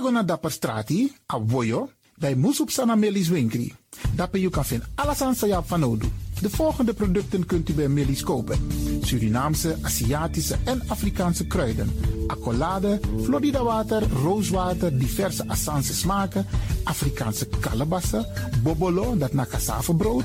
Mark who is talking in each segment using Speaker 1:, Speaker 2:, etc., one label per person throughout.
Speaker 1: Tego na dapper strati, a voyo,
Speaker 2: bij Moesop Sana Melis Winkri. Daarbij je vinden alles aan van. De volgende producten kunt u bij Melis kopen. Surinaamse, Aziatische en Afrikaanse kruiden. Accolade, Florida water, rooswater, diverse Assange smaken, Afrikaanse kalebassen, bobolo, dat na brood,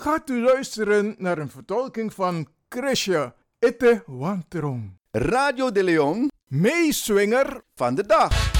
Speaker 3: gaat u luisteren naar een vertolking van Chrisje Itte Wanterong.
Speaker 4: Radio de Leon,
Speaker 3: meeswinger
Speaker 4: van de dag.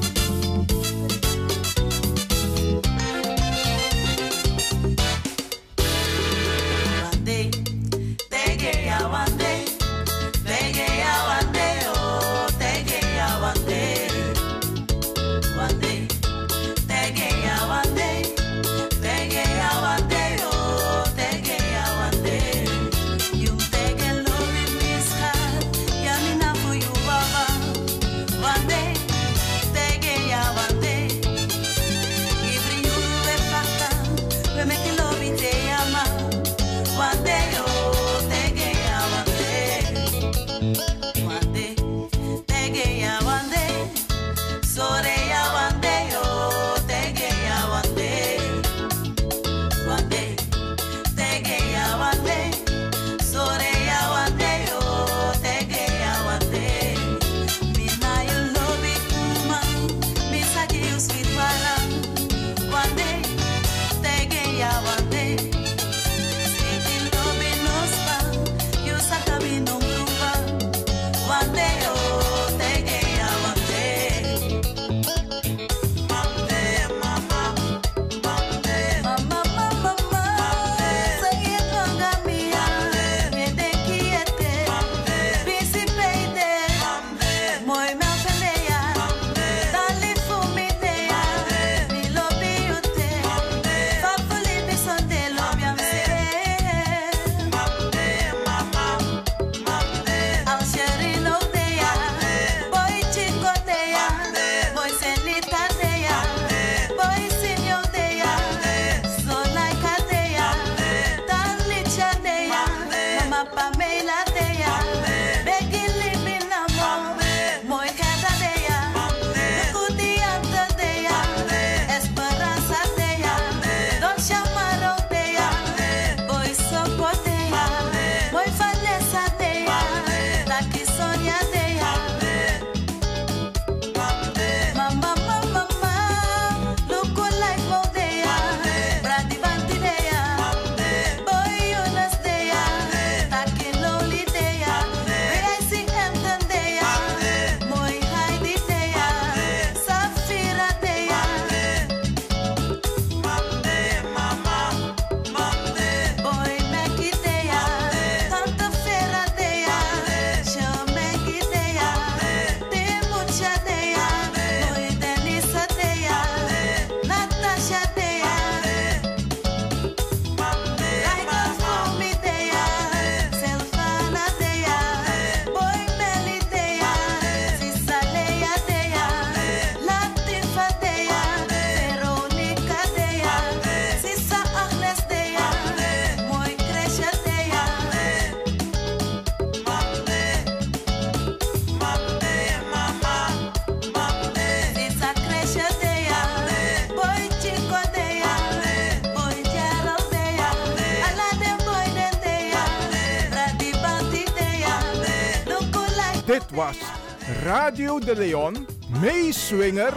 Speaker 3: De Leon, meeswinger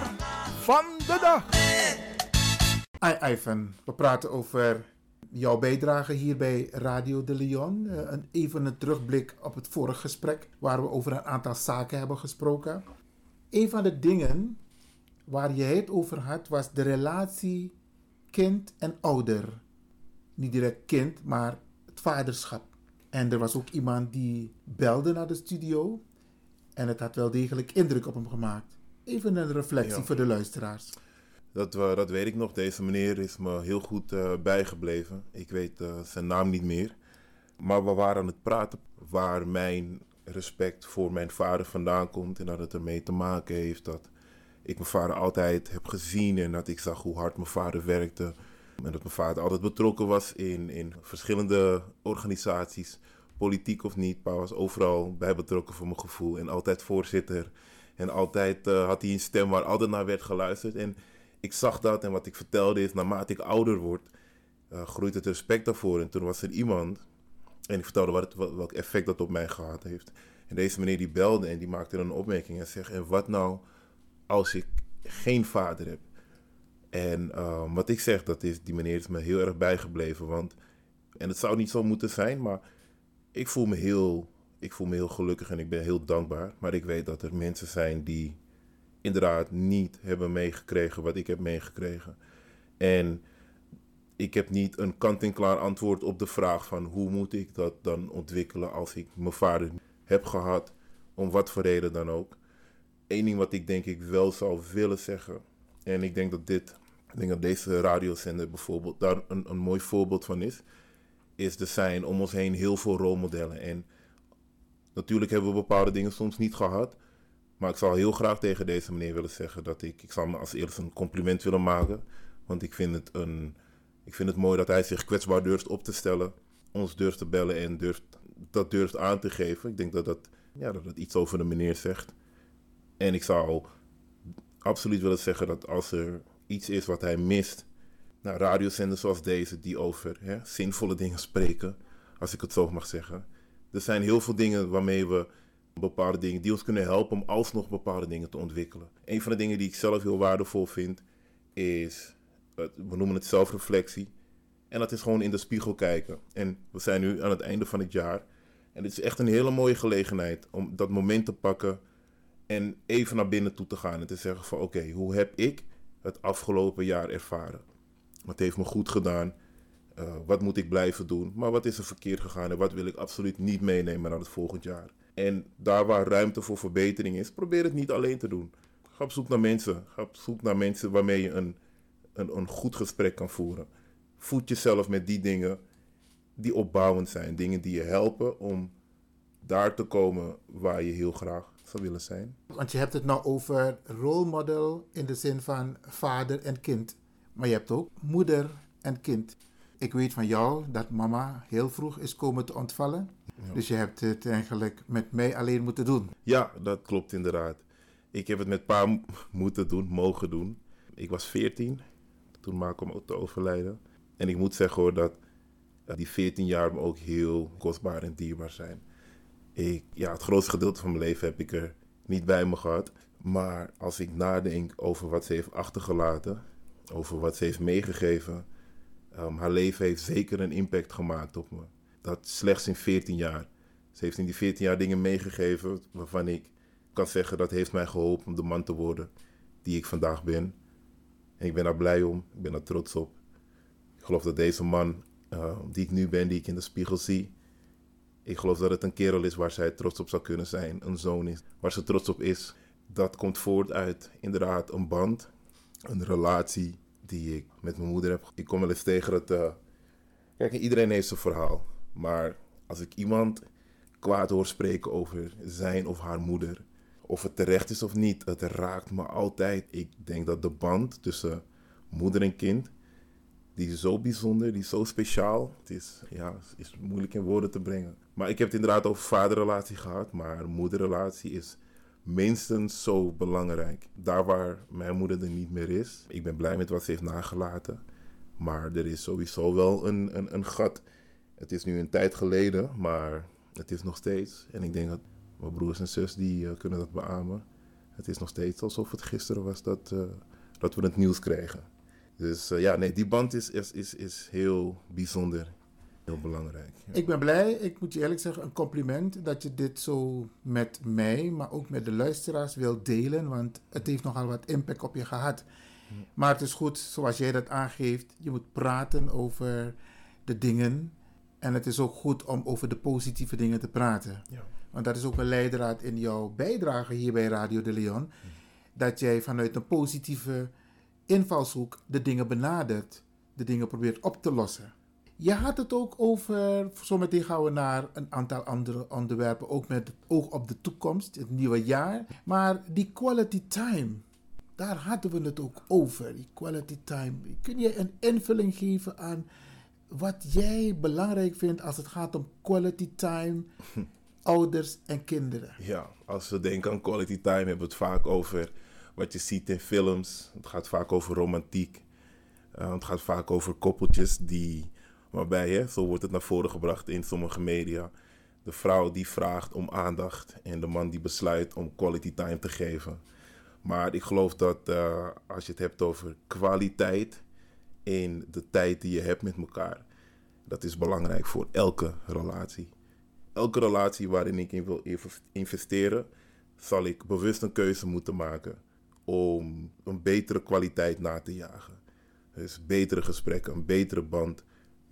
Speaker 3: van de dag.
Speaker 2: Hi Ivan, we praten over jouw bijdrage hier bij Radio de Leon. Eh, een, even een terugblik op het vorige gesprek, waar we over een aantal zaken hebben gesproken. Een van de dingen waar je het over had, was de relatie kind en ouder. Niet direct kind, maar het vaderschap. En er was ook iemand die belde naar de studio. En het had wel degelijk indruk op hem gemaakt. Even een reflectie
Speaker 5: Ja.
Speaker 2: voor de luisteraars.
Speaker 5: Dat, we- dat weet ik nog. Deze meneer is me heel goed eh, bijgebleven. Ik weet eh, zijn naam niet meer. Maar we waren aan het praten waar mijn respect voor mijn vader vandaan komt. En dat het ermee te maken heeft dat ik mijn vader altijd heb gezien. En dat ik zag hoe hard mijn vader werkte. En dat mijn vader altijd betrokken was in, in verschillende organisaties. Politiek of niet. Pa was overal bij betrokken voor mijn gevoel. En altijd voorzitter. En altijd eh, had hij een stem waar altijd naar werd geluisterd. En ik zag dat en wat ik vertelde is, naarmate ik ouder word, eh, groeit het respect daarvoor. En toen was er iemand, en ik vertelde wat, wat, welk effect dat op mij gehad heeft. En deze meneer die belde en die maakte een opmerking en zegt, en wat nou als ik geen vader heb? En eh, wat ik zeg, dat is, die meneer is me heel erg bijgebleven. Want, en het zou niet zo moeten zijn, maar ik voel me heel, ik voel me heel gelukkig en ik ben heel dankbaar. Maar ik weet dat er mensen zijn die inderdaad niet hebben meegekregen wat ik heb meegekregen. En ik heb niet een kant-en-klaar antwoord op de vraag van hoe moet ik dat dan ontwikkelen als ik mijn vader heb gehad, om wat voor reden dan ook. Eén ding wat ik denk ik wel zou willen zeggen, en ik denk dat dit, denk deze radiozender bijvoorbeeld daar een, een mooi voorbeeld van is, is er zijn om ons heen heel veel rolmodellen. En natuurlijk hebben we bepaalde dingen soms niet gehad, maar ik zou heel graag tegen deze meneer willen zeggen dat ik, ik zou me als eerst een compliment willen maken. Want ik vind het, een, ik vind het mooi dat hij zich kwetsbaar durft op te stellen, ons durft te bellen en durft, dat durft aan te geven. Ik denk dat dat, ja, dat het iets over de meneer zegt. En ik zou absoluut willen zeggen dat als er iets is wat hij mist, nou, radiozenders zoals deze die over hè, zinvolle dingen spreken, als ik het zo mag zeggen. Er zijn heel veel dingen waarmee we bepaalde dingen die ons kunnen helpen om alsnog bepaalde dingen te ontwikkelen. Een van de dingen die ik zelf heel waardevol vind is, we noemen het zelfreflectie. En dat is gewoon in de spiegel kijken. En we zijn nu aan het einde van het jaar. En het is echt een hele mooie gelegenheid om dat moment te pakken en even naar binnen toe te gaan en te zeggen van oké, hoe heb ik het afgelopen jaar ervaren? Wat heeft me goed gedaan? Uh, wat moet ik blijven doen? Maar wat is er verkeerd gegaan en wat wil ik absoluut niet meenemen naar het volgend jaar? En daar waar ruimte voor verbetering is, probeer het niet alleen te doen. Ga op zoek naar mensen. Ga op zoek naar mensen waarmee je een, een, een goed gesprek kan voeren. Voed jezelf met die dingen die opbouwend zijn. Dingen die je helpen om daar te komen waar je heel graag zou willen zijn.
Speaker 2: Want je hebt het nou over rolmodel in de zin van vader en kind. Maar je hebt ook moeder en kind. Ik weet van jou dat mama heel vroeg is komen te ontvallen. Dus je hebt het eigenlijk met mij alleen moeten doen.
Speaker 5: Ja, dat klopt inderdaad. Ik heb het met pa moeten doen, mogen doen. Ik was 14 toen ma kwam te overlijden. En ik moet zeggen hoor dat die 14 jaar me ook heel kostbaar en dierbaar zijn. Ik, ja, het grootste gedeelte van mijn leven heb ik er niet bij me gehad. Maar als ik nadenk over wat ze heeft achtergelaten, over wat ze heeft meegegeven, um, haar leven heeft zeker een impact gemaakt op me. Dat slechts in 14 jaar. Ze heeft in die 14 jaar dingen meegegeven waarvan ik kan zeggen dat heeft mij geholpen om de man te worden die ik vandaag ben. En ik ben daar blij om, ik ben daar trots op. Ik geloof dat deze man uh, die ik nu ben, die ik in de spiegel zie, ik geloof dat het een kerel is waar zij trots op zou kunnen zijn, een zoon is, waar ze trots op is. Dat komt voort uit inderdaad een band, een relatie die ik met mijn moeder heb. Ik kom wel eens tegen dat, uh, kijk, iedereen heeft zijn verhaal, maar als ik iemand kwaad hoor spreken over zijn of haar moeder, of het terecht is of niet, het raakt me altijd. Ik denk dat de band tussen moeder en kind, die is zo bijzonder, die is zo speciaal. Het is, ja, is moeilijk in woorden te brengen. Maar ik heb het inderdaad over vaderrelatie gehad, maar moederrelatie is minstens zo belangrijk. Daar waar mijn moeder er niet meer is, ik ben blij met wat ze heeft nagelaten. Maar er is sowieso wel een, een, een gat. Het is nu een tijd geleden, maar het is nog steeds. En ik denk dat Mijn broers en zus die eh, kunnen dat beamen. Het is nog steeds alsof het gisteren was dat, eh, dat we het nieuws kregen. Dus eh, ja, nee, die band is, is, is, is heel bijzonder. Heel belangrijk. Ja.
Speaker 2: Ik ben blij, ik moet je eerlijk zeggen, een compliment dat je dit zo met mij, maar ook met de luisteraars wilt delen, want het heeft nogal wat impact op je gehad. Maar het is goed, zoals jij dat aangeeft, je moet praten over de dingen en het is ook goed om over de positieve dingen te praten.
Speaker 5: Ja.
Speaker 2: Want dat is ook een leidraad in jouw bijdrage hier bij Radio de Leon, dat jij vanuit een positieve invalshoek de dingen benadert, de dingen probeert op te lossen. Je had het ook over, zometeen gaan we naar een aantal andere onderwerpen, ook met het oog op de toekomst, het nieuwe jaar. Maar die quality time, daar hadden we het ook over, die quality time. Kun je een invulling geven aan wat jij belangrijk vindt als het gaat om quality time, ouders en kinderen?
Speaker 5: Ja, als we denken aan quality time hebben we het vaak over wat je ziet in films. Het gaat vaak over romantiek. Uh, het gaat vaak over koppeltjes die, waarbij, hè, zo wordt het naar voren gebracht in sommige media. De vrouw die vraagt om aandacht en de man die besluit om quality time te geven. Maar ik geloof dat uh, als je het hebt over kwaliteit in de tijd die je hebt met elkaar, dat is belangrijk voor elke relatie. Elke relatie waarin ik in wil investeren, zal ik bewust een keuze moeten maken om een betere kwaliteit na te jagen. Dus betere gesprekken, een betere band,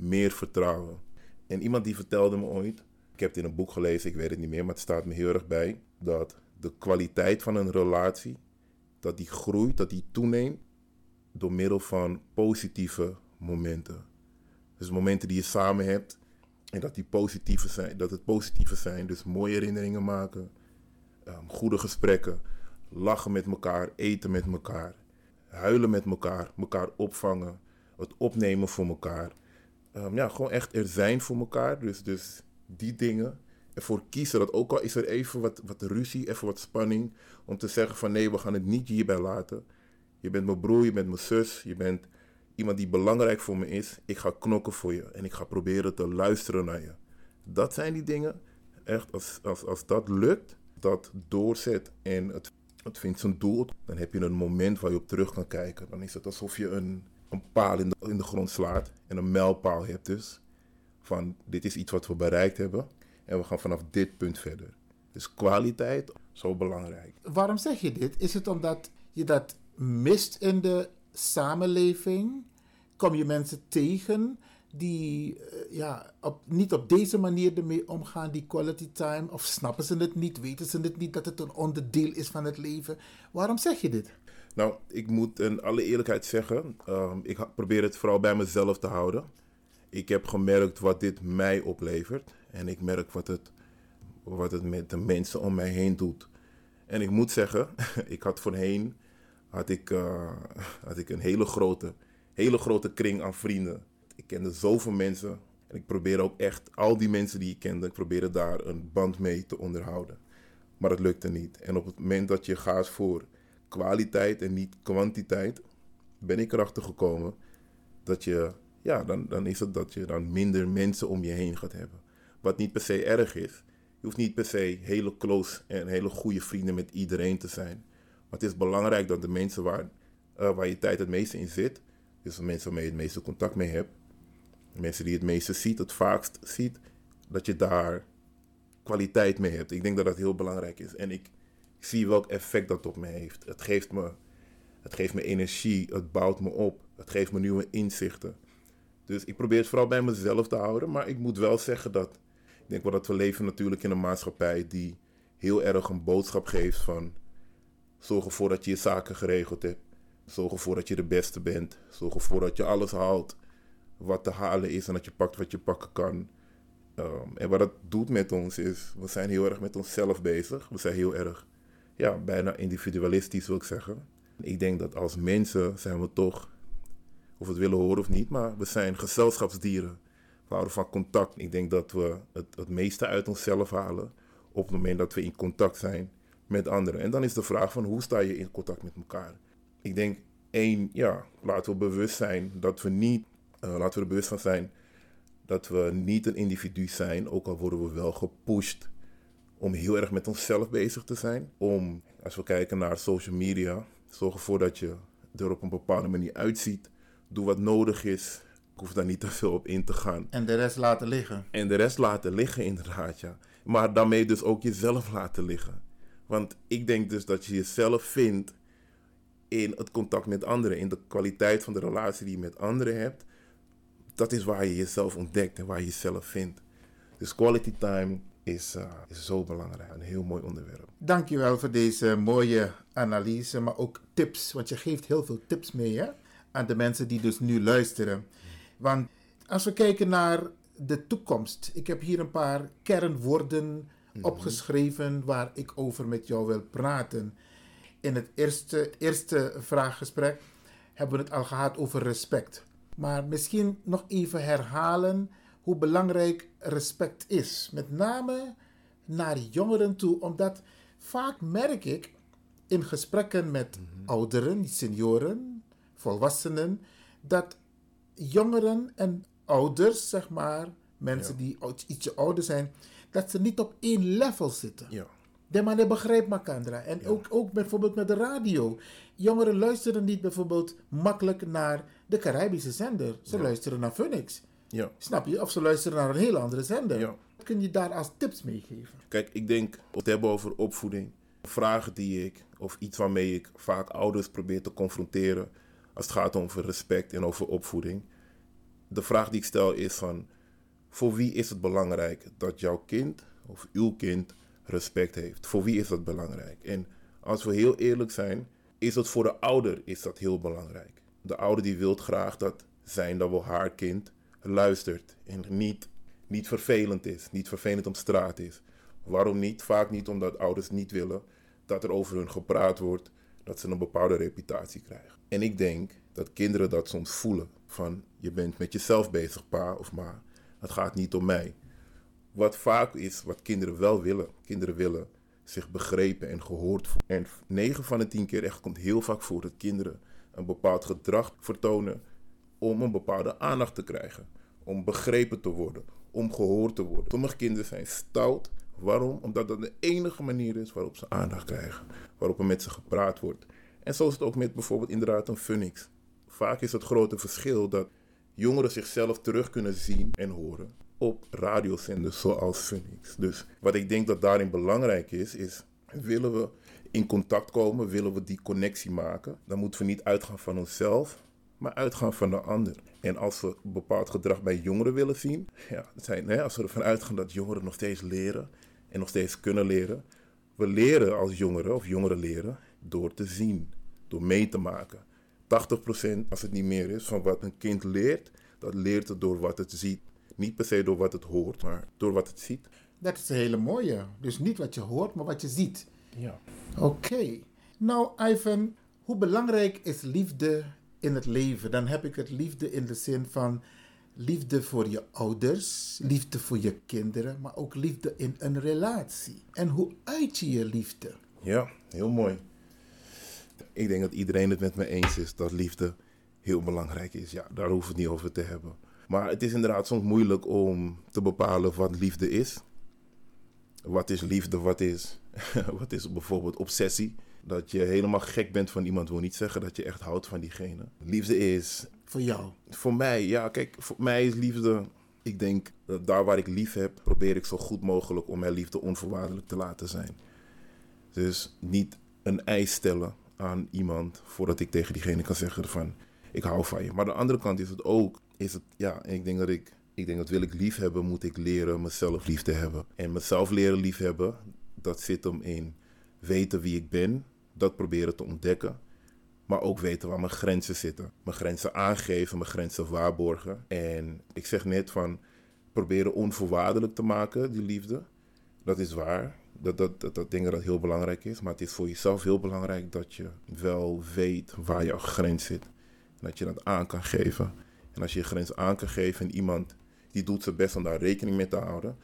Speaker 5: meer vertrouwen. En iemand die vertelde me ooit, ik heb het in een boek gelezen, ik weet het niet meer, maar het staat me heel erg bij, dat de kwaliteit van een relatie, dat die groeit, dat die toeneemt door middel van positieve momenten. Dus momenten die je samen hebt en dat die positieve zijn, dat het positieve zijn, dus mooie herinneringen maken, um, goede gesprekken, lachen met elkaar, eten met elkaar, huilen met elkaar, elkaar opvangen, het opnemen voor elkaar. Um, ja, gewoon echt er zijn voor elkaar. Dus, dus die dingen. Ervoor kiezen dat ook al is er even wat, wat ruzie, even wat spanning. Om te zeggen van nee, we gaan het niet hierbij laten. Je bent mijn broer, je bent mijn zus, je bent iemand die belangrijk voor me is. Ik ga knokken voor je en ik ga proberen te luisteren naar je. Dat zijn die dingen. Echt, als, als, als dat lukt, dat doorzet en het het vindt zijn doel, dan heb je een moment waar je op terug kan kijken. Dan is het alsof je een, een paal in de, grond slaat en een mijlpaal hebt dus. Van dit is iets wat we bereikt hebben en we gaan vanaf dit punt verder. Dus kwaliteit, zo belangrijk.
Speaker 2: Waarom zeg je dit? Is het omdat je dat mist in de samenleving? Kom je mensen tegen die uh, ja, op, niet op deze manier ermee omgaan, die quality time? Of snappen ze het niet? Weten ze het niet dat het een onderdeel is van het leven? Waarom zeg je dit?
Speaker 5: Nou, ik moet in alle eerlijkheid zeggen, uh, ik probeer het vooral bij mezelf te houden. Ik heb gemerkt wat dit mij oplevert. En ik merk wat het, wat het met de mensen om mij heen doet. En ik moet zeggen, ik had voorheen had ik, uh, had ik een hele grote, hele grote kring aan vrienden ik kende zoveel mensen. En ik probeerde ook echt al die mensen die ik kende, ik probeerde daar een band mee te onderhouden. Maar het lukte niet. En op het moment dat je gaat voor kwaliteit en niet kwantiteit, ben ik erachter gekomen dat je, ja, dan, dan is het dat je dan minder mensen om je heen gaat hebben. Wat niet per se erg is. Je hoeft niet per se hele close en hele goede vrienden met iedereen te zijn. Maar het is belangrijk dat de mensen waar, uh, waar je tijd het meeste in zit, dus de mensen waarmee je het meeste contact mee hebt, mensen die het meeste ziet, het vaakst ziet, dat je daar kwaliteit mee hebt. Ik denk dat dat heel belangrijk is. En ik zie welk effect dat op me heeft. Het geeft me, het geeft me energie, het bouwt me op, het geeft me nieuwe inzichten. Dus ik probeer het vooral bij mezelf te houden, maar ik moet wel zeggen dat ik denk wel dat we leven natuurlijk in een maatschappij die heel erg een boodschap geeft van zorg ervoor dat je je zaken geregeld hebt. Zorg ervoor dat je de beste bent. Zorg ervoor dat je alles haalt wat te halen is en dat je pakt wat je pakken kan. Um, en wat dat doet met ons is, we zijn heel erg met onszelf bezig. We zijn heel erg, ja, bijna individualistisch wil ik zeggen. Ik denk dat als mensen zijn we toch, of we het willen horen of niet, maar we zijn gezelschapsdieren. We houden van contact. Ik denk dat we het, het meeste uit onszelf halen op het moment dat we in contact zijn met anderen. En dan is de vraag van hoe sta je in contact met elkaar? Ik denk één, ja, laten we bewust zijn dat we niet uh, laten we er bewust van zijn dat we niet een individu zijn, ook al worden we wel gepusht om heel erg met onszelf bezig te zijn. Om, als we kijken naar social media, zorg ervoor dat je er op een bepaalde manier uitziet. Doe wat nodig is. Ik hoef daar niet te veel op in te gaan.
Speaker 2: En de rest laten liggen.
Speaker 5: En de rest laten liggen, inderdaad, ja. Maar daarmee dus ook jezelf laten liggen. Want ik denk dus dat je jezelf vindt in het contact met anderen, in de kwaliteit van de relatie die je met anderen hebt. Dat is waar je jezelf ontdekt en waar je jezelf vindt. Dus quality time is, uh, is zo belangrijk. Een heel mooi onderwerp.
Speaker 2: Dankjewel voor deze mooie analyse, maar ook tips. Want je geeft heel veel tips mee hè? aan de mensen die dus nu luisteren. Want als we kijken naar de toekomst. Ik heb hier een paar kernwoorden mm -hmm. opgeschreven waar ik over met jou wil praten. In het eerste, eerste vraaggesprek hebben we het al gehad over respect. Maar misschien nog even herhalen hoe belangrijk respect is. Met name naar jongeren toe, omdat vaak merk ik in gesprekken met mm-hmm. ouderen, senioren, volwassenen, dat jongeren en ouders, zeg maar, mensen ja. die ietsje ouder zijn, dat ze niet op één level zitten.
Speaker 5: Ja.
Speaker 2: De man begrijpt Makandra. En ja. ook, ook bijvoorbeeld met de radio. Jongeren luisteren niet bijvoorbeeld makkelijk naar de Caribische zender. Ze ja. luisteren naar Phoenix.
Speaker 5: Ja.
Speaker 2: Snap je? Of ze luisteren naar een heel andere zender. Ja. Kun je daar als tips meegeven?
Speaker 5: Kijk, ik denk, het hebben over opvoeding. Vragen die ik, of iets waarmee ik vaak ouders probeer te confronteren. Als het gaat over respect en over opvoeding. De vraag die ik stel is van, voor wie is het belangrijk dat jouw kind of uw kind respect heeft? Voor wie is dat belangrijk? En als we heel eerlijk zijn, is het voor de ouder is dat heel belangrijk. De ouder die wil graag dat zijn, dat wel haar kind luistert en niet, niet vervelend is, niet vervelend op straat is. Waarom niet? Vaak niet omdat ouders niet willen dat er over hun gepraat wordt, dat ze een bepaalde reputatie krijgen. En ik denk dat kinderen dat soms voelen van je bent met jezelf bezig, pa of ma. Het gaat niet om mij. Wat vaak is, wat kinderen wel willen. Kinderen willen zich begrepen en gehoord voelen. En 9 van de 10 keer echt komt heel vaak voor dat kinderen een bepaald gedrag vertonen om een bepaalde aandacht te krijgen. Om begrepen te worden, om gehoord te worden. Sommige kinderen zijn stout. Waarom? Omdat dat de enige manier is waarop ze aandacht krijgen. Waarop er met ze gepraat wordt. En zo is het ook met bijvoorbeeld inderdaad een Phoenix. Vaak is het grote verschil dat jongeren zichzelf terug kunnen zien en horen op radiozenders zoals Phoenix. Dus wat ik denk dat daarin belangrijk is, is willen we in contact komen, willen we die connectie maken, dan moeten we niet uitgaan van onszelf, maar uitgaan van de ander. En als we bepaald gedrag bij jongeren willen zien, ja, zijn, hè, als we ervan uitgaan dat jongeren nog steeds leren en nog steeds kunnen leren, we leren als jongeren of jongeren leren door te zien, door mee te maken. 80% als het niet meer is van wat een kind leert, dat leert het door wat het ziet. Niet per se door wat het hoort, maar door wat het ziet.
Speaker 2: Dat is een hele mooie. Dus niet wat je hoort, maar wat je ziet.
Speaker 5: Ja.
Speaker 2: Oké. Okay. Nou, Ivan, hoe belangrijk is liefde in het leven? Dan heb ik het liefde in de zin van liefde voor je ouders, liefde voor je kinderen, maar ook liefde in een relatie. En hoe uit je je liefde?
Speaker 5: Ja, heel mooi. Ik denk dat iedereen het met me eens is dat liefde heel belangrijk is. Ja, daar hoeven we het niet over te hebben. Maar het is inderdaad soms moeilijk om te bepalen wat liefde is. Wat is liefde? Wat is, wat is bijvoorbeeld obsessie? Dat je helemaal gek bent van iemand wil niet zeggen dat je echt houdt van diegene. Liefde is.
Speaker 2: Voor jou?
Speaker 5: Voor mij, ja. Kijk, voor mij is liefde. Ik denk dat daar waar ik lief heb, probeer ik zo goed mogelijk om mijn liefde onvoorwaardelijk te laten zijn. Dus niet een eis stellen aan iemand voordat ik tegen diegene kan zeggen van ik hou van je. Maar de andere kant is het ook, is het, ja, ik denk dat ik, ik denk dat wil ik lief hebben, moet ik leren mezelf lief te hebben. En mezelf leren lief hebben, dat zit hem in weten wie ik ben, dat proberen te ontdekken. Maar ook weten waar mijn grenzen zitten. Mijn grenzen aangeven, mijn grenzen waarborgen. En ik zeg net van proberen onvoorwaardelijk te maken, die liefde. Dat is waar. Dat, dat, dat, dat denk ik dat heel belangrijk is. Maar het is voor jezelf heel belangrijk dat je wel weet waar jouw grens zit. En dat je dat aan kan geven. En als je je grens aan kan geven en iemand die doet zijn best om daar rekening mee te houden.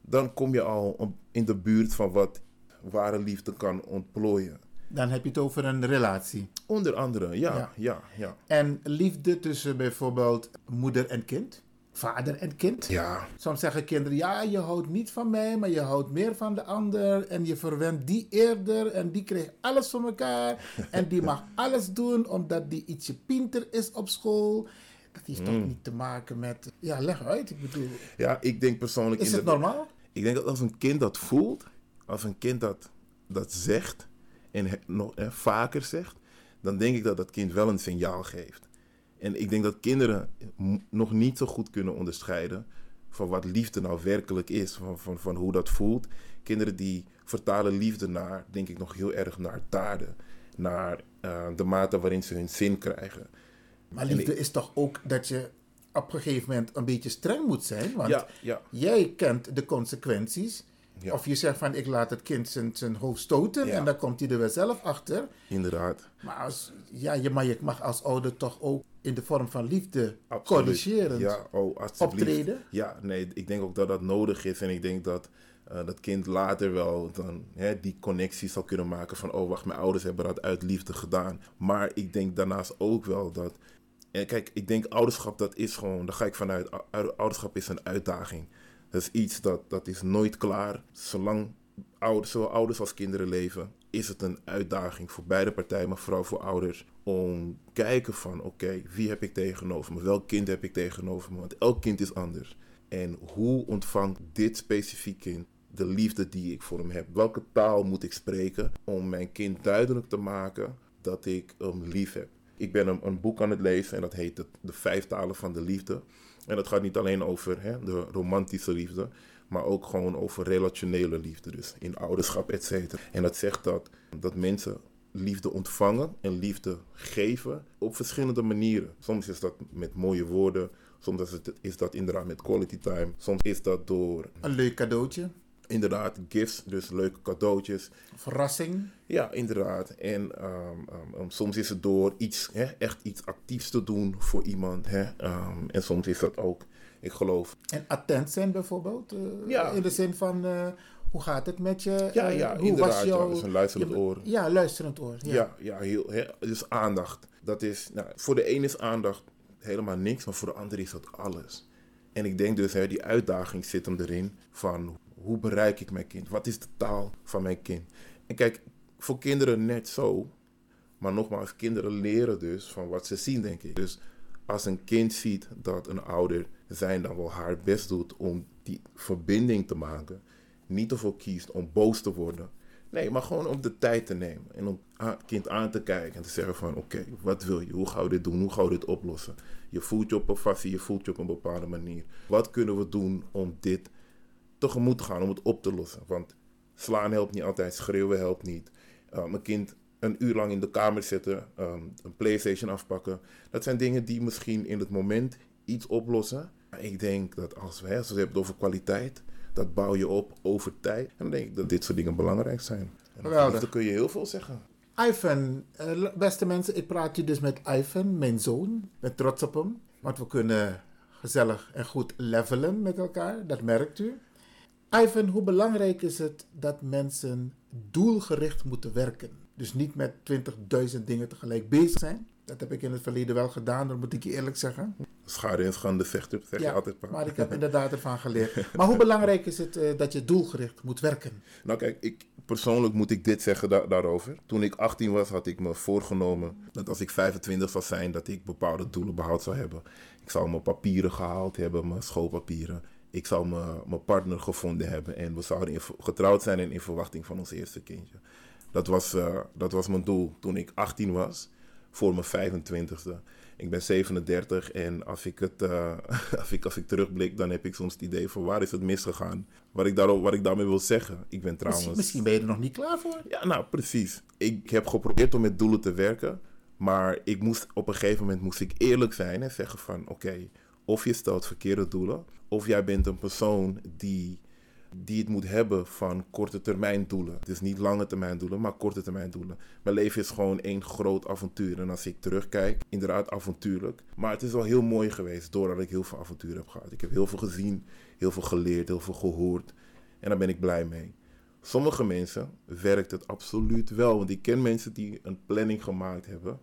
Speaker 5: Dan kom je al in de buurt van wat ware liefde kan ontplooien.
Speaker 2: Dan heb je het over een relatie.
Speaker 5: Onder andere, ja, ja, ja. ja.
Speaker 2: En liefde tussen bijvoorbeeld moeder en kind? vader en kind.
Speaker 5: Ja.
Speaker 2: Soms zeggen kinderen, ja, je houdt niet van mij, maar je houdt meer van de ander. En je verwendt die eerder en die krijgt alles voor elkaar. en die mag alles doen omdat die ietsje pinter is op school. Dat heeft toch
Speaker 5: Mm.
Speaker 2: niet te maken met... Ja, leg uit. Ik bedoel,
Speaker 5: Ja, ik denk persoonlijk...
Speaker 2: is het normaal?
Speaker 5: Ik denk dat als een kind dat voelt, als een kind dat, dat zegt en he- nog vaker zegt, dan denk ik dat dat kind wel een signaal geeft. En ik denk dat kinderen nog niet zo goed kunnen onderscheiden van wat liefde nou werkelijk is, van, van, van hoe dat voelt. Kinderen die vertalen liefde naar, denk ik nog heel erg naar daden, naar eh, de mate waarin ze hun zin krijgen.
Speaker 2: Maar liefde
Speaker 5: ik-
Speaker 2: is toch ook dat je op een gegeven moment een beetje streng moet zijn? Want
Speaker 5: Ja, ja.
Speaker 2: jij kent de consequenties.
Speaker 5: Ja.
Speaker 2: Of je zegt van ik laat het kind zijn, zijn hoofd stoten en dan komt hij er wel zelf achter.
Speaker 5: Inderdaad.
Speaker 2: Maar, als, ja, je, maar je mag als ouder toch ook in de vorm van liefde
Speaker 5: Absoluut.
Speaker 2: corrigerend
Speaker 5: Ja, oh,
Speaker 2: optreden.
Speaker 5: Ja, nee, ik denk ook dat dat nodig is. En ik denk dat eh, dat kind later wel dan, hè, die connectie zal kunnen maken van... oh, wacht, mijn ouders hebben dat uit liefde gedaan. Maar ik denk daarnaast ook wel dat... En kijk, ik denk ouderschap, dat is gewoon... daar ga ik vanuit. ou- Ouderschap is een uitdaging. Dat is iets dat, dat is nooit klaar. Zolang ouders, zowel ouders als kinderen leven... is het een uitdaging voor beide partijen, maar vooral voor ouders... om kijken van, oké, wie heb ik tegenover me? Welk kind heb ik tegenover me? Want elk kind is anders. En hoe ontvangt dit specifiek kind de liefde die ik voor hem heb? Welke taal moet ik spreken om mijn kind duidelijk te maken dat ik hem lief heb? Ik ben een, een boek aan het lezen en dat heet De Vijf Talen van de Liefde. En dat gaat niet alleen over hè, de romantische liefde, maar ook gewoon over relationele liefde. Dus in ouderschap, et cetera. En dat zegt dat, dat mensen liefde ontvangen en liefde geven op verschillende manieren. Soms is dat met mooie woorden, soms is, dat inderdaad met quality time, soms is dat door
Speaker 2: Een leuk cadeautje,
Speaker 5: inderdaad gifts, dus leuke cadeautjes.
Speaker 2: verrassing.
Speaker 5: Ja, inderdaad. En ehm, ehm, ehm, soms is het door iets, hè, echt iets actiefs te doen voor iemand. Hè? En soms is dat ook, ik geloof,
Speaker 2: En attent zijn bijvoorbeeld. eh,
Speaker 5: Ja.
Speaker 2: In de zin van, eh, hoe gaat het met je?
Speaker 5: Ja,
Speaker 2: Eh,
Speaker 5: ja,
Speaker 2: hoe
Speaker 5: inderdaad,
Speaker 2: was
Speaker 5: ja, dus een luisterend
Speaker 2: je-
Speaker 5: oor.
Speaker 2: Ja, luisterend oor. Ja.
Speaker 5: Ja, ja, heel, hè, dus aandacht. Dat is, nou, voor de ene is aandacht helemaal niks, maar voor de ander is dat alles. En ik denk dus, hè, die uitdaging zit hem erin van hoe bereik ik mijn kind? Wat is de taal van mijn kind? En kijk, voor kinderen net zo. Maar nogmaals, kinderen leren dus van wat ze zien, denk ik. Dus als een kind ziet dat een ouder zijn dan wel haar best doet om die verbinding te maken, niet ervoor kiest om boos te worden. Nee, maar gewoon om de tijd te nemen en om het kind aan te kijken en te zeggen van oké, wat wil je? Hoe gaan we dit doen? Hoe gaan we dit oplossen? Je voelt je op een passie, je voelt je op een bepaalde manier. Wat kunnen we doen om dit tegemoet te gaan, om het op te lossen? Want slaan helpt niet altijd, schreeuwen helpt niet. Uh, mijn kind een uur lang in de kamer zitten, um, een PlayStation afpakken. Dat zijn dingen die misschien in het moment iets oplossen. Maar ik denk dat als we, als we het hebben over kwaliteit, dat bouw je op over tijd. En dan denk ik dat dit soort dingen belangrijk zijn. En dan kun je heel veel zeggen.
Speaker 2: Ivan, eh, beste mensen, ik praat hier dus met Ivan, mijn zoon. Ik ben trots op hem, want we kunnen gezellig en goed levelen met elkaar, dat merkt u. Ivan, hoe belangrijk is het dat mensen doelgericht moeten werken? Dus niet met 20.000 dingen tegelijk bezig zijn. Dat heb ik in het verleden wel gedaan, dat moet ik je eerlijk zeggen.
Speaker 5: Schade en schande vechter, zeg je altijd. pa.
Speaker 2: maar ik heb inderdaad ervan geleerd. Maar hoe belangrijk is het eh, dat je doelgericht moet werken?
Speaker 5: Nou kijk, ik, persoonlijk moet ik dit zeggen da- daarover. Toen ik 18 was, had ik me voorgenomen dat als ik 25 zou zijn, dat ik bepaalde doelen behaald zou hebben. Ik zou mijn papieren gehaald hebben, mijn schoolpapieren. Ik zou mijn, partner gevonden hebben en we zouden in- getrouwd zijn en in verwachting van ons eerste kindje. Dat was, eh, dat was mijn doel toen ik 18 was, voor mijn 25ste. Ik ben 37 en als ik, het, eh, als, ik, als ik terugblik, dan heb ik soms het idee van waar is het misgegaan. Wat ik, daarop, wat ik daarmee wil zeggen. Ik ben trouwens...
Speaker 2: Misschien, misschien ben je er nog niet klaar voor.
Speaker 5: Ja, nou precies. Ik heb geprobeerd om met doelen te werken. Maar ik moest, op een gegeven moment moest ik eerlijk zijn en zeggen van... Oké, of je stelt verkeerde doelen. Of jij bent een persoon die, die het moet hebben van korte termijn doelen. Dus niet lange termijn doelen, maar korte termijn doelen. Mijn leven is gewoon één groot avontuur. En als ik terugkijk, inderdaad avontuurlijk. Maar het is wel heel mooi geweest doordat ik heel veel avonturen heb gehad. Ik heb heel veel gezien, heel veel geleerd, heel veel gehoord. En daar ben ik blij mee. Sommige mensen werkt het absoluut wel. Want ik ken mensen die een planning gemaakt hebben.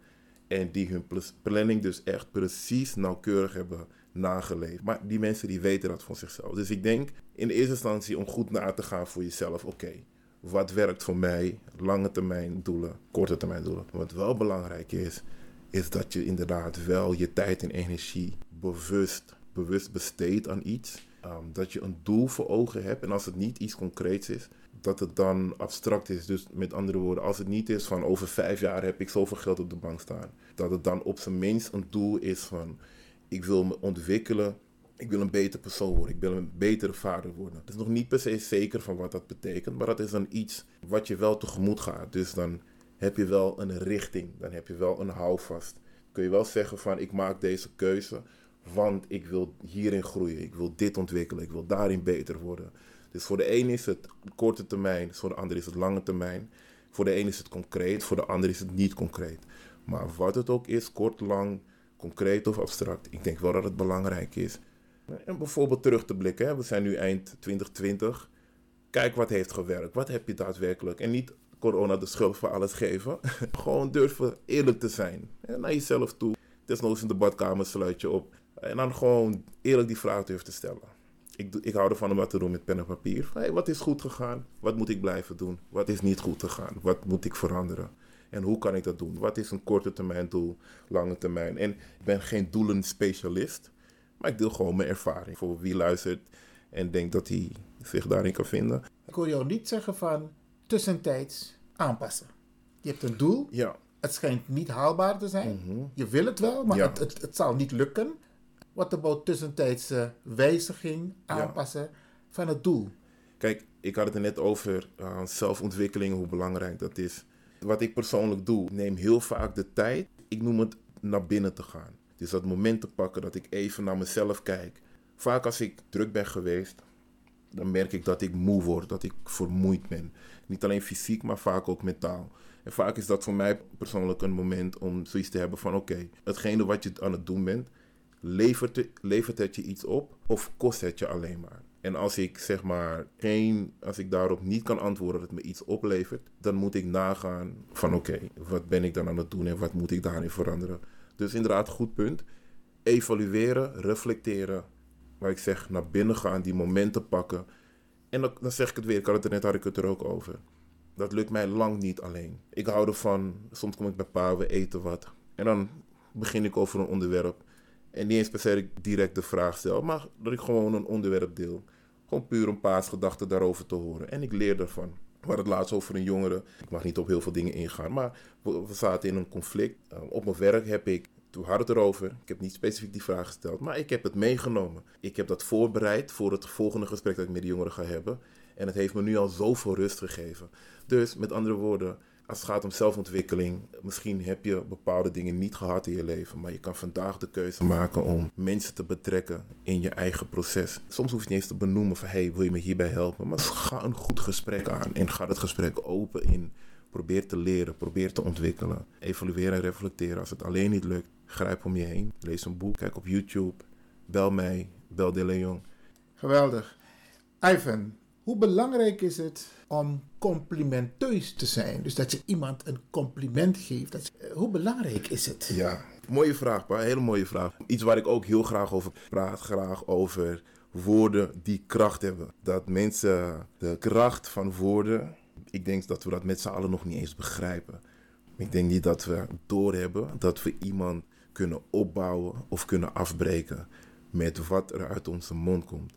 Speaker 5: En die hun pl- planning dus echt precies nauwkeurig hebben nageleefd. Maar die mensen die weten dat van zichzelf. Dus ik denk in de eerste instantie om goed na te gaan voor jezelf. Oké, wat werkt voor mij? Lange termijn doelen, korte termijn doelen. Wat wel belangrijk is, is dat je inderdaad wel je tijd en energie bewust, bewust besteedt aan iets. Um, dat je een doel voor ogen hebt. En als het niet iets concreets is, dat het dan abstract is. Dus met andere woorden, als het niet is van over vijf jaar heb ik zoveel geld op de bank staan. Dat het dan op zijn minst een doel is van ik wil me ontwikkelen. Ik wil een beter persoon worden. Ik wil een betere vader worden. Het is nog niet per se zeker van wat dat betekent. Maar dat is dan iets wat je wel tegemoet gaat. Dus dan heb je wel een richting. Dan heb je wel een houvast. Kun je wel zeggen van ik maak deze keuze. Want ik wil hierin groeien. Ik wil dit ontwikkelen. Ik wil daarin beter worden. Dus voor de een is het korte termijn. Voor de ander is het lange termijn. Voor de een is het concreet. Voor de ander is het niet concreet. Maar wat het ook is, kort, lang, concreet of abstract. Ik denk wel dat het belangrijk is. En bijvoorbeeld terug te blikken. Hè. We zijn nu eind 2020. Kijk wat heeft gewerkt. Wat heb je daadwerkelijk? En niet corona de schuld voor alles geven. Gewoon durven eerlijk te zijn. En naar jezelf toe. Desnoods in de badkamer sluit je op. En dan gewoon eerlijk die vraag durven te stellen. Ik, ik hou ervan om wat te doen met pen en papier. Wat is goed gegaan? Wat moet ik blijven doen? Wat is niet goed gegaan? Wat moet ik veranderen? En hoe kan ik dat doen? Wat is een korte termijn doel, lange termijn? En ik ben geen doelenspecialist, maar ik deel gewoon mijn ervaring. Voor wie luistert en denkt dat hij zich daarin kan vinden.
Speaker 2: Ik hoor jou niet zeggen van tussentijds aanpassen. Je hebt een doel.
Speaker 5: Ja.
Speaker 2: Het schijnt niet haalbaar te zijn. Je wil het wel, maar
Speaker 5: Ja.
Speaker 2: het, het, het zal niet lukken. Wat about tussentijdse wijziging, aanpassen van het doel?
Speaker 5: Kijk, ik had het er net over uh, zelfontwikkeling, hoe belangrijk dat is. Wat ik persoonlijk doe, neem heel vaak de tijd, ik noem het naar binnen te gaan. Dus dat moment te pakken dat ik even naar mezelf kijk. Vaak als ik druk ben geweest, dan merk ik dat ik moe word, dat ik vermoeid ben. Niet alleen fysiek, maar vaak ook mentaal. En vaak is dat voor mij persoonlijk een moment om zoiets te hebben van oké, hetgene wat je aan het doen bent, levert, levert het je iets op of kost het je alleen maar? En als ik zeg maar geen, als ik daarop niet kan antwoorden dat het me iets oplevert, dan moet ik nagaan van oké, wat ben ik dan aan het doen en wat moet ik daarin veranderen? Dus inderdaad, goed punt. Evalueren, reflecteren, waar ik zeg naar binnen gaan, die momenten pakken. En dan, zeg ik het weer, ik had het er net had ik het er ook over. Dat lukt mij lang niet alleen. Ik hou ervan, soms kom ik bij pa, we eten wat. En dan begin ik over een onderwerp. En niet eens per se direct de vraag stel, maar dat ik gewoon een onderwerp deel. Gewoon puur een paar gedachten daarover te horen. En ik leer daarvan. We hadden het laatst over een jongere. Ik mag niet op heel veel dingen ingaan, maar we, zaten in een conflict. Uh, op mijn werk heb ik, toen we het erover. Ik heb niet specifiek die vraag gesteld, maar ik heb het meegenomen. Ik heb dat voorbereid voor het volgende gesprek dat ik met die jongere ga hebben. En het heeft me nu al zoveel rust gegeven. Dus met andere woorden, als het gaat om zelfontwikkeling, misschien heb je bepaalde dingen niet gehad in je leven, maar je kan vandaag de keuze maken om mensen te betrekken in je eigen proces. Soms hoef je niet eens te benoemen van hey, wil je me hierbij helpen? Maar ga een goed gesprek aan en ga het gesprek open in. Probeer te leren, probeer te ontwikkelen. Evalueren en reflecteren. Als het alleen niet lukt, grijp om je heen. Lees een boek, kijk op YouTube. Bel mij, bel De Leon.
Speaker 2: Geweldig. Ivan, hoe belangrijk is het om complimenteus te zijn? Dus dat je iemand een compliment geeft. Dat hoe belangrijk is het?
Speaker 5: Ja, mooie vraag, pa. Hele mooie vraag. Iets waar ik ook heel graag over praat. Graag over woorden die kracht hebben. Dat mensen de kracht van woorden. Ik denk dat we dat met z'n allen nog niet eens begrijpen. Ik denk niet dat we doorhebben dat we iemand kunnen opbouwen of kunnen afbreken met wat er uit onze mond komt.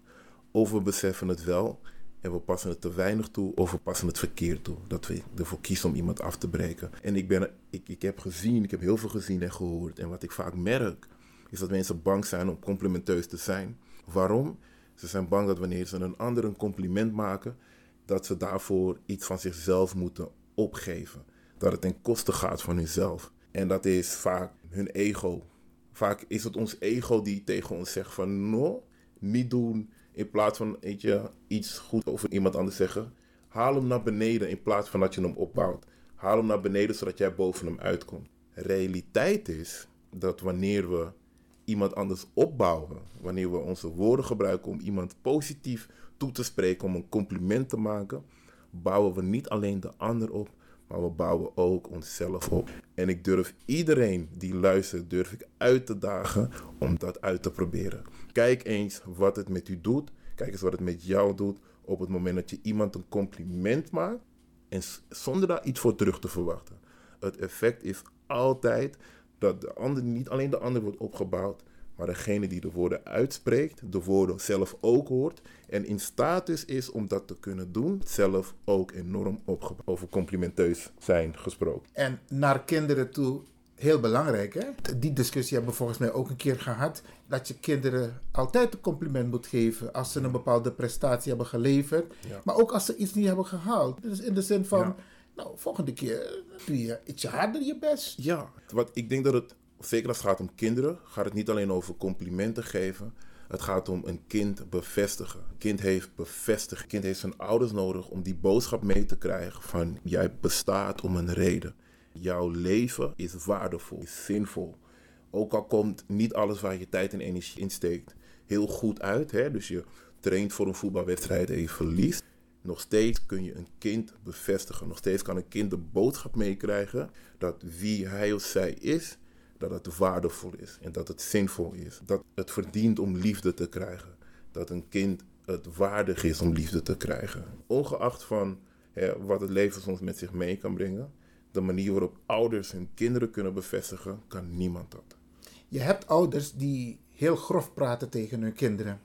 Speaker 5: Of we beseffen het wel en we passen het te weinig toe of we passen het verkeerd toe. Dat we ervoor kiezen om iemand af te breken. En ik, ben, ik, ik heb gezien, ik heb heel veel gezien en gehoord. En wat ik vaak merk, is dat mensen bang zijn om complimenteus te zijn. Waarom? Ze zijn bang dat wanneer ze een ander een compliment maken, dat ze daarvoor iets van zichzelf moeten opgeven. Dat het ten koste gaat van hunzelf. En dat is vaak hun ego. Vaak is het ons ego die tegen ons zegt van no, niet doen. In plaats van iets goed over iemand anders zeggen. Haal hem naar beneden in plaats van dat je hem opbouwt. Haal hem naar beneden zodat jij boven hem uitkomt. Realiteit is dat wanneer we iemand anders opbouwen, wanneer we onze woorden gebruiken om iemand positief toe te spreken, om een compliment te maken, bouwen we niet alleen de ander op, maar we bouwen ook onszelf op. En ik durf iedereen die luistert, durf ik uit te dagen om dat uit te proberen. Kijk eens wat het met u doet. Kijk eens wat het met jou doet op het moment dat je iemand een compliment maakt en zonder daar iets voor terug te verwachten. Het effect is altijd dat de ander, niet alleen de ander wordt opgebouwd, maar degene die de woorden uitspreekt, de woorden zelf ook hoort en in status is om dat te kunnen doen, zelf ook enorm opgebouwd. Over complimenteus zijn gesproken.
Speaker 2: En naar kinderen toe, heel belangrijk hè. Die discussie hebben we volgens mij ook een keer gehad. Dat je kinderen altijd een compliment moet geven als ze een bepaalde prestatie hebben geleverd.
Speaker 5: Ja.
Speaker 2: Maar ook als ze iets niet hebben gehaald. Dus in de zin van,
Speaker 5: Ja.
Speaker 2: nou volgende keer doe je ietsje harder je best.
Speaker 5: Ja, wat ik denk dat het, zeker als het gaat om kinderen, gaat het niet alleen over complimenten geven. Het gaat om een kind bevestigen. Een kind heeft bevestiging. Een kind heeft zijn ouders nodig om die boodschap mee te krijgen van jij bestaat om een reden. Jouw leven is waardevol, is zinvol. Ook al komt niet alles waar je tijd en energie in steekt heel goed uit. Hè? Dus je traint voor een voetbalwedstrijd en je verliest. Nog steeds kun je een kind bevestigen. Nog steeds kan een kind de boodschap meekrijgen dat wie hij of zij is, dat het waardevol is en dat het zinvol is. Dat het verdient om liefde te krijgen. Dat een kind het waardig is om liefde te krijgen. Ongeacht van wat het leven soms met zich mee kan brengen, de manier waarop ouders hun kinderen kunnen bevestigen, kan niemand dat.
Speaker 2: Je hebt ouders die heel grof praten tegen hun kinderen.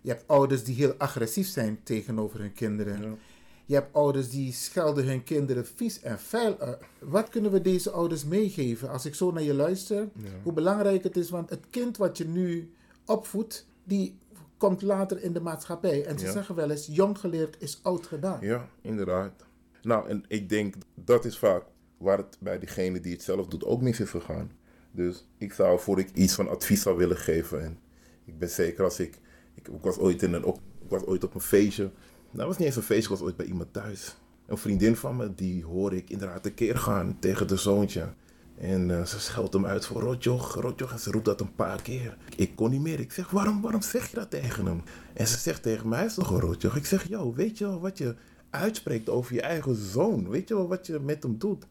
Speaker 2: Je hebt ouders die heel agressief zijn tegenover hun kinderen. Je hebt ouders die schelden hun kinderen vies en vuil uit. Wat kunnen we deze ouders meegeven als ik zo naar je luister? Hoe belangrijk het is, want het kind wat je nu opvoedt, die komt later in de maatschappij. En ze
Speaker 5: Ja.
Speaker 2: zeggen wel eens, jong geleerd is oud gedaan.
Speaker 5: Ja, inderdaad. Nou, en ik denk dat is vaak waar het bij degene die het zelf doet ook mis is gegaan. Dus ik zou, voor ik iets van advies zou willen geven, en ik ben zeker als ik, ik, was ooit in een, op, ik was ooit op een feestje. Nou, het was niet eens een feestje, ik was ooit bij iemand thuis. Een vriendin van me, die hoor ik inderdaad tekeer gaan tegen de zoontje. En eh, ze scheldt hem uit voor rotjoch, rotjoch. En ze roept dat een paar keer. Ik kon niet meer. Ik zeg, waarom, waarom zeg je dat tegen hem? En ze zegt tegen mij, is toch een rotjoch? Ik zeg, yo, weet je wel wat je uitspreekt over je eigen zoon? Weet je wel wat je met hem doet?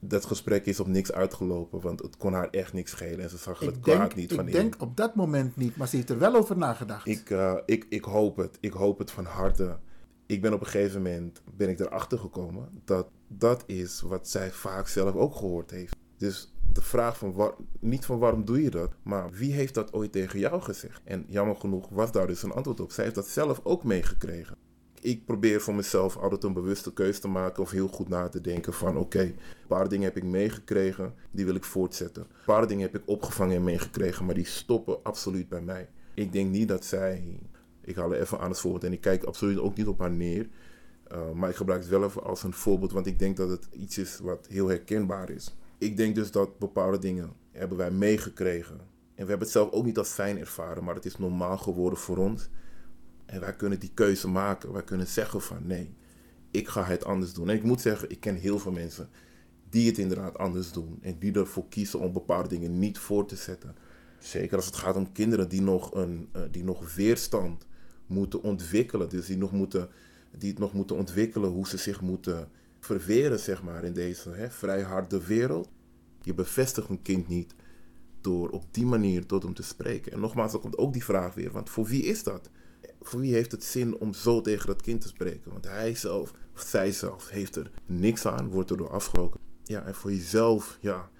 Speaker 5: Dat gesprek is op niks uitgelopen, want het kon haar echt niks schelen. En ze zag het
Speaker 2: Ik
Speaker 5: kwaad niet
Speaker 2: ik
Speaker 5: van in.
Speaker 2: denk op dat moment niet, maar ze heeft er wel over nagedacht.
Speaker 5: Ik, eh, ik, ik hoop het. Ik hoop het van harte. Ik ben op een gegeven moment ben ik erachter gekomen dat dat is wat zij vaak zelf ook gehoord heeft. Dus de vraag van waar, niet van waarom doe je dat, maar wie heeft dat ooit tegen jou gezegd? En jammer genoeg was daar dus een antwoord op. Zij heeft dat zelf ook meegekregen. Ik probeer voor mezelf altijd een bewuste keuze te maken of heel goed na te denken van oké, een paar dingen heb ik meegekregen, die wil ik voortzetten. Een paar dingen heb ik opgevangen en meegekregen, maar die stoppen absoluut bij mij. Ik denk niet dat zij, ik haal er even aan het voorbeeld en ik kijk absoluut ook niet op haar neer. Uh, maar ik gebruik het wel even als een voorbeeld, want ik denk dat het iets is wat heel herkenbaar is. Ik denk dus dat bepaalde dingen hebben wij meegekregen. En we hebben het zelf ook niet als fijn ervaren, maar het is normaal geworden voor ons. En wij kunnen die keuze maken. Wij kunnen zeggen van nee, ik ga het anders doen. En ik moet zeggen, ik ken heel veel mensen die het inderdaad anders doen. En die ervoor kiezen om bepaalde dingen niet voor te zetten. Zeker als het gaat om kinderen die nog, een, uh, die nog weerstand moeten ontwikkelen. Dus die, nog moeten, die het nog moeten ontwikkelen hoe ze zich moeten verweren, zeg maar, in deze hè, vrij harde wereld. Je bevestigt een kind niet door op die manier tot hem te spreken. En nogmaals, dan komt ook die vraag weer, want voor wie is dat? Voor wie heeft het zin om zo tegen dat kind te spreken? Want hij zelf, of zij zelf, heeft er niks aan, wordt er door afgebroken. Ja, en voor jezelf, ja,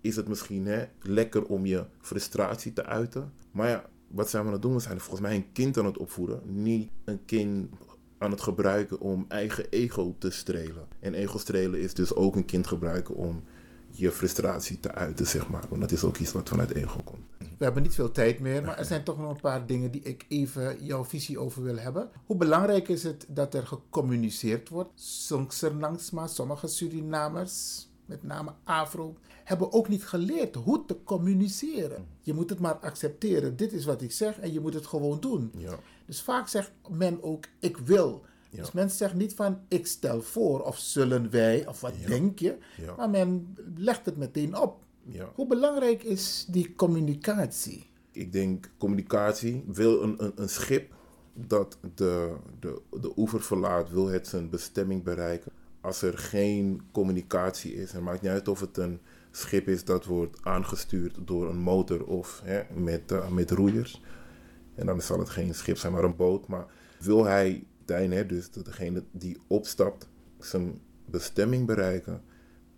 Speaker 5: is het misschien hè, lekker om je frustratie te uiten. Maar ja, wat zijn we aan het doen? We zijn volgens mij een kind aan het opvoeden. Niet een kind aan het gebruiken om eigen ego te strelen. En ego strelen is dus ook een kind gebruiken om je frustratie te uiten, zeg maar. Want dat is ook iets wat vanuit ego komt.
Speaker 2: We hebben niet veel tijd meer, maar er zijn toch nog een paar dingen die ik even jouw visie over wil hebben. Hoe belangrijk is het dat er gecommuniceerd wordt? Soms maar sommige Surinamers, met name Afro, hebben ook niet geleerd hoe te communiceren. Je moet het maar accepteren. Dit is wat ik zeg en je moet het gewoon doen.
Speaker 5: Ja.
Speaker 2: Dus vaak zegt men ook ik wil. Ja. Dus men zegt niet van ik stel voor of zullen wij of wat ja. denk je. Maar men legt het meteen op. Hoe belangrijk is die communicatie?
Speaker 5: Ik denk communicatie. Wil een, een, een schip dat de, de, de oever verlaat, wil het zijn bestemming bereiken. als er geen communicatie is, het maakt niet uit of het een schip is dat wordt aangestuurd door een motor of hè, met, eh, met roeiers. En dan zal het geen schip zijn, maar een boot. Maar wil hij, hè, dus degene die opstapt, zijn bestemming bereiken,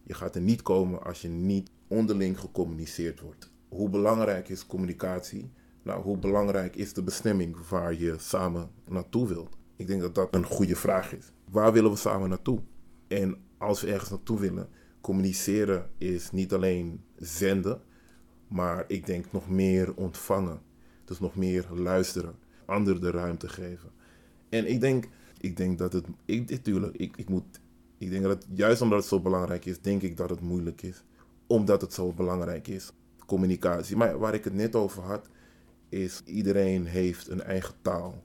Speaker 5: je gaat er niet komen als je niet onderling gecommuniceerd wordt. Hoe belangrijk is communicatie? Nou, hoe belangrijk is de bestemming waar je samen naartoe wilt? Ik denk dat dat een goede vraag is. Waar willen we samen naartoe? En als we ergens naartoe willen, communiceren is niet alleen zenden, maar ik denk nog meer ontvangen. Dus nog meer luisteren, anderen de ruimte geven. En ik denk, ik denk dat het, ik, natuurlijk, ik, ik moet, ik denk dat juist omdat het zo belangrijk is, denk ik dat het moeilijk is. Omdat het zo belangrijk is. Communicatie. Maar waar ik het net over had, is iedereen heeft een eigen taal.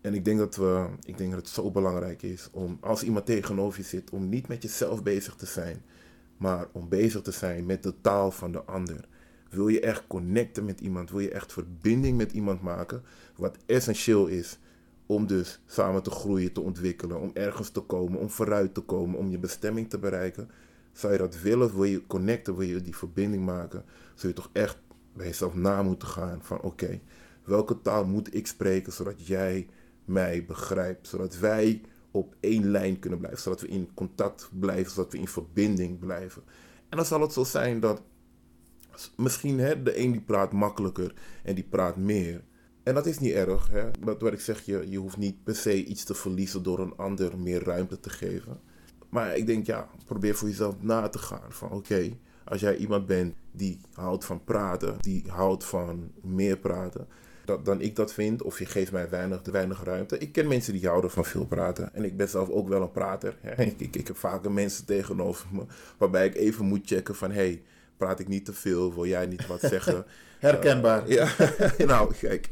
Speaker 5: En ik denk dat, we, ik denk dat het zo belangrijk is om, als iemand tegenover je zit, om niet met jezelf bezig te zijn, maar om bezig te zijn met de taal van de ander. Wil je echt connecten met iemand, wil je echt verbinding met iemand maken, wat essentieel is om dus samen te groeien, te ontwikkelen, om ergens te komen, om vooruit te komen, om je bestemming te bereiken. Zou je dat willen, wil je connecten, wil je die verbinding maken, zul je toch echt bij jezelf na moeten gaan van oké, welke taal moet ik spreken zodat jij mij begrijpt, zodat wij op één lijn kunnen blijven, zodat we in contact blijven, zodat we in verbinding blijven. En dan zal het zo zijn dat misschien hè, de een die praat makkelijker en die praat meer. En dat is niet erg. Hè? Dat wat ik zeg, je, je hoeft niet per se iets te verliezen door een ander meer ruimte te geven. Maar ik denk, ja, probeer voor jezelf na te gaan. Van oké, als jij iemand bent die houdt van praten, die houdt van meer praten, dat, dan ik dat vind, of je geeft mij weinig, te weinig ruimte. Ik ken mensen die houden van veel praten. En ik ben zelf ook wel een prater. Ik, ik, ik heb vaker mensen tegenover me waarbij ik even moet checken van hey, praat ik niet te veel? Wil jij niet wat zeggen?
Speaker 2: Herkenbaar.
Speaker 5: Uh, ja, nou, kijk.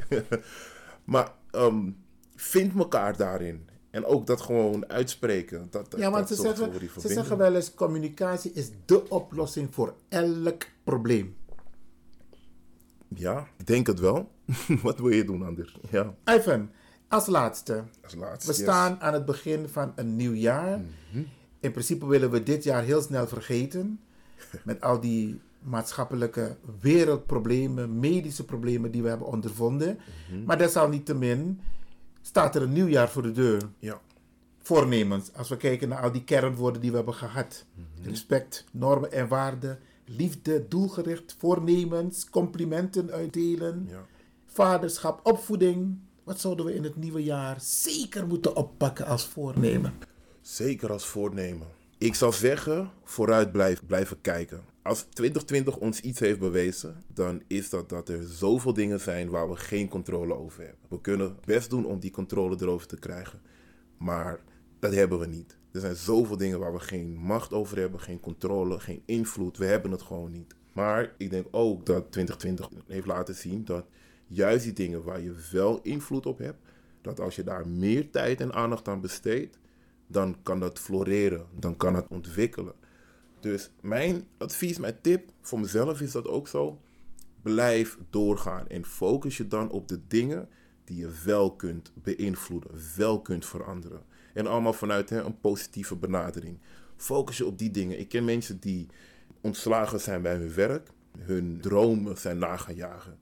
Speaker 5: maar um, vind elkaar daarin. En ook dat gewoon uitspreken. Dat,
Speaker 2: ja, want
Speaker 5: dat
Speaker 2: ze, zeggen, ze zeggen wel eens: communicatie is de oplossing voor elk probleem.
Speaker 5: Ja, ik denk het wel. Wat wil je doen, Anders? Ja.
Speaker 2: Ivan, als laatste.
Speaker 5: Als laatste
Speaker 2: we staan aan het begin van een nieuw jaar. Mm -hmm. In principe willen we dit jaar heel snel vergeten. Met al die maatschappelijke wereldproblemen, medische problemen die we hebben ondervonden. Mm -hmm. Maar desalniettemin staat er een nieuw jaar voor de deur.
Speaker 5: Ja.
Speaker 2: Voornemens, als we kijken naar al die kernwoorden die we hebben gehad. Mm -hmm. Respect, normen en waarden, liefde, doelgericht, voornemens, complimenten uitdelen,
Speaker 5: ja.
Speaker 2: vaderschap, opvoeding. Wat zouden we in het nieuwe jaar zeker moeten oppakken als voornemen?
Speaker 5: Zeker als voornemen. Ik zou zeggen, vooruit blijven kijken. Als 2020 ons iets heeft bewezen, dan is dat dat er zoveel dingen zijn waar we geen controle over hebben. We kunnen best doen om die controle erover te krijgen, maar dat hebben we niet. Er zijn zoveel dingen waar we geen macht over hebben, geen controle, geen invloed. We hebben het gewoon niet. Maar ik denk ook dat 2020 heeft laten zien dat juist die dingen waar je wel invloed op hebt, dat als je daar meer tijd en aandacht aan besteedt, dan kan dat floreren, dan kan het ontwikkelen. Dus mijn advies, mijn tip voor mezelf is dat ook zo. Blijf doorgaan en focus je dan op de dingen die je wel kunt beïnvloeden, wel kunt veranderen. En allemaal vanuit hè, een positieve benadering. Focus je op die dingen. Ik ken mensen die ontslagen zijn bij hun werk, hun dromen zijn na gaan jagen.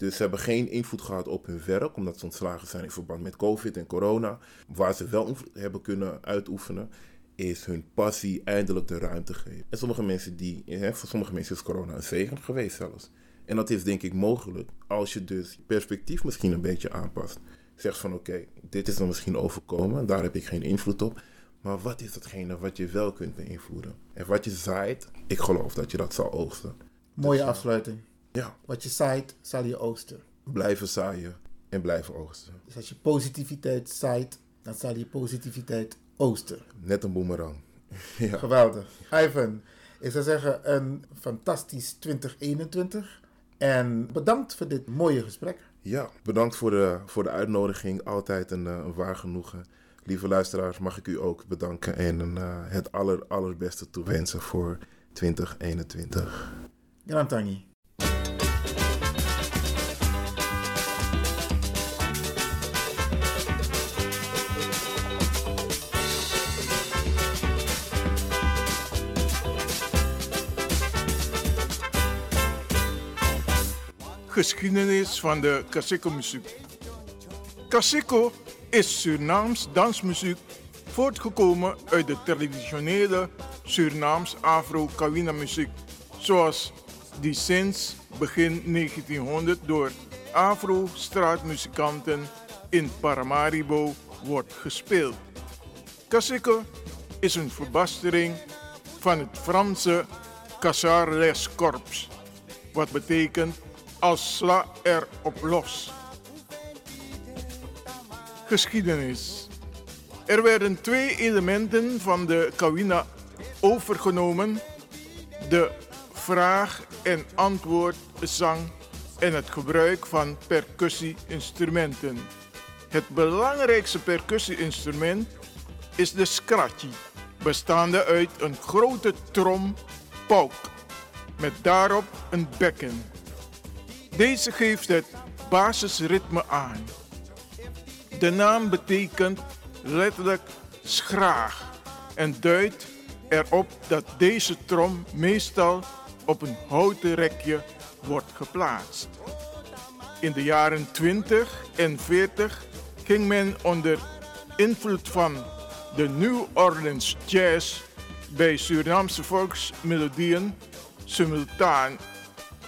Speaker 5: Dus ze hebben geen invloed gehad op hun werk, omdat ze ontslagen zijn in verband met COVID en corona. Waar ze wel invloed hebben kunnen uitoefenen, is hun passie eindelijk de ruimte geven. En sommige mensen die, hè, voor sommige mensen is corona een zegen geweest zelfs. En dat is denk ik mogelijk als je dus perspectief misschien een beetje aanpast. Zegt van oké, okay, dit is dan misschien overkomen, daar heb ik geen invloed op. Maar wat is datgene wat je wel kunt beïnvloeden? En wat je zaait, ik geloof dat je dat zal oogsten.
Speaker 2: Mooie dus, afsluiting.
Speaker 5: Ja.
Speaker 2: Wat je zaait, zal je oogsten.
Speaker 5: Blijven zaaien en blijven oogsten.
Speaker 2: Dus als je positiviteit zaait, dan zal je positiviteit oosten.
Speaker 5: Net een boemerang.
Speaker 2: ja. Geweldig. Ivan, ik zou zeggen een fantastisch 2021. En bedankt voor dit mooie gesprek.
Speaker 5: Ja, bedankt voor de, voor de uitnodiging. Altijd een, een waar genoegen. Lieve luisteraars, mag ik u ook bedanken en een, uh, het aller, allerbeste toewensen voor 2021.
Speaker 2: Gran Tangi.
Speaker 3: Geschiedenis van de Kaseko-muziek. Kaseko is Surinaams dansmuziek voortgekomen uit de traditionele Surinaams Afro-Kawina muziek, zoals die sinds begin 1900 door Afro-straatmuzikanten in Paramaribo wordt gespeeld. Kaseko is een verbastering van het Franse Cassar les Corps, wat betekent als sla er op los. Geschiedenis. Er werden twee elementen van de Kawina overgenomen: de vraag- en antwoordzang en het gebruik van percussie-instrumenten. Het belangrijkste percussie-instrument is de scratchy, bestaande uit een grote trom pauk met daarop een bekken. Deze geeft het basisritme aan. De naam betekent letterlijk schraag en duidt erop dat deze trom meestal op een houten rekje wordt geplaatst. In de jaren 20 en 40 ging men onder invloed van de New Orleans Jazz bij Surinaamse volksmelodieën simultaan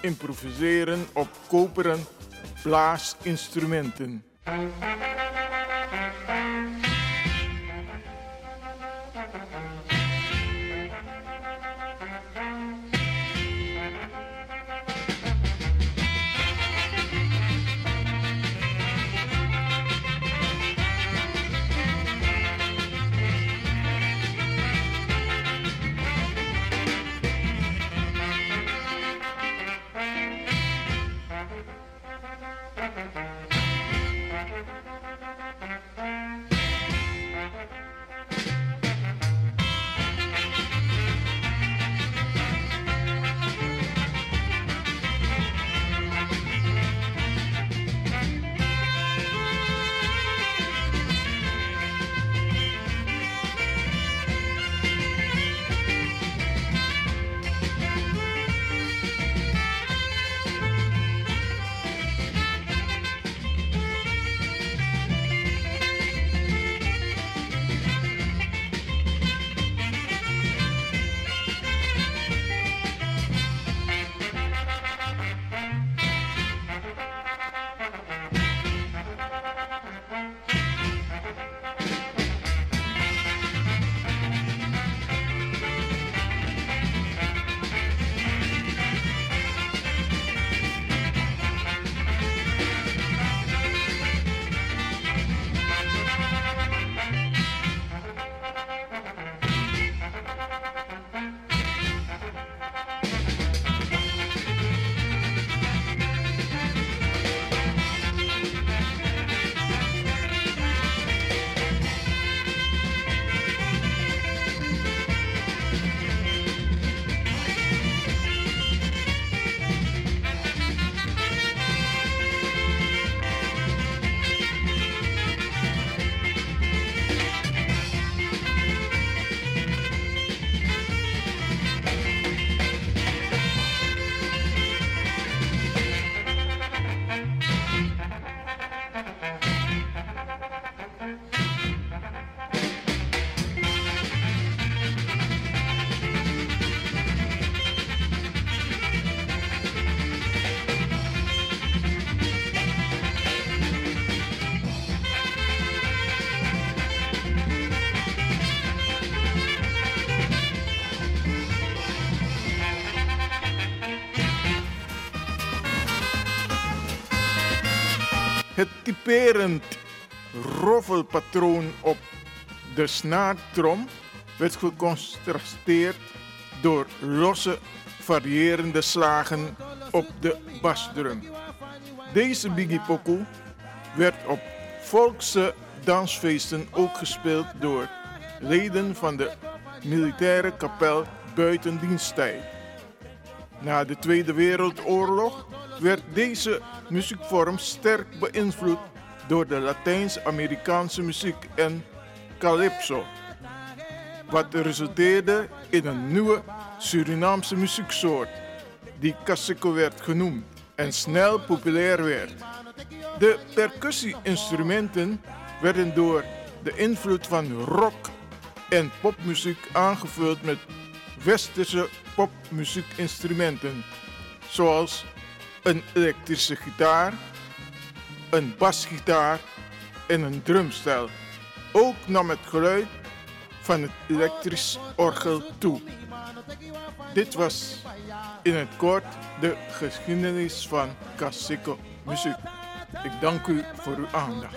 Speaker 3: improviseren op koperen blaasinstrumenten. Typerend roffelpatroon op de snaartrom werd gecontrasteerd door losse variërende slagen op de basdrum. Deze Biggie werd op volkse dansfeesten ook gespeeld door leden van de militaire kapel buiten diensttijd. Na de Tweede Wereldoorlog werd deze muziekvorm sterk beïnvloed door de Latijns-Amerikaanse muziek en calypso, wat resulteerde in een nieuwe Surinaamse muzieksoort die cassico werd genoemd. en snel populair werd. De percussie-instrumenten werden door de invloed van rock en popmuziek aangevuld met westerse popmuziekinstrumenten, zoals een elektrische gitaar, een basgitaar en een drumstel. Ook nam het geluid van het elektrisch orgel toe. Dit was in het kort de geschiedenis van Kasiko muziek. Ik dank u voor uw aandacht.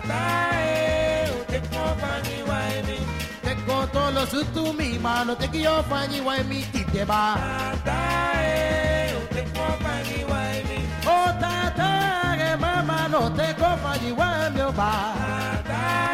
Speaker 6: lo nutu mi ma no te kiwa fanyi wai mi no more. Oh tata, que mama no te compañía en mi hogar. Te conto lo su tu mi mano, te quiero compañía en mi tite ba. Oh tata,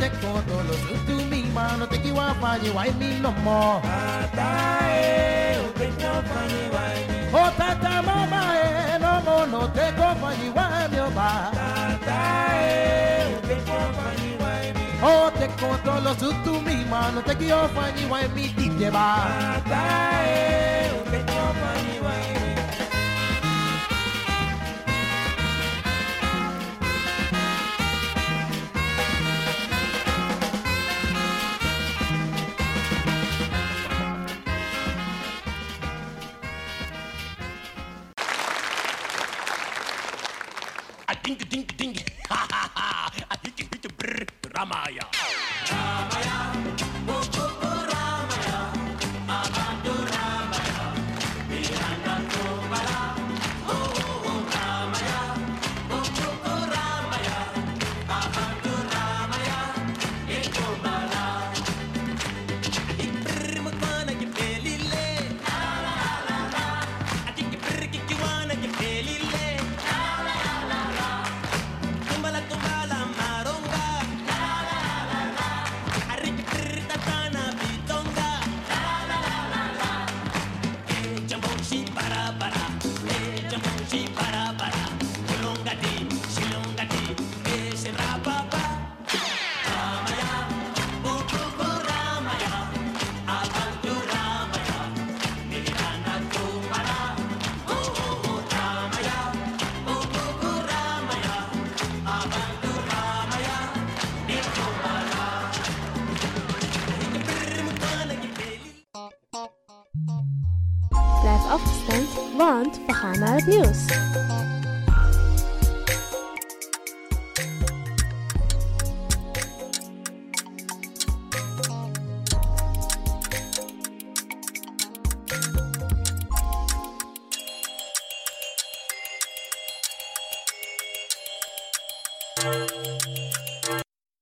Speaker 6: te koto lo sutu mi mano te kiwa fanyi wa mi no more. Oh tata mama eh no mo controlo su tu misma, no te quiero
Speaker 7: fue ni en mi ti llevar.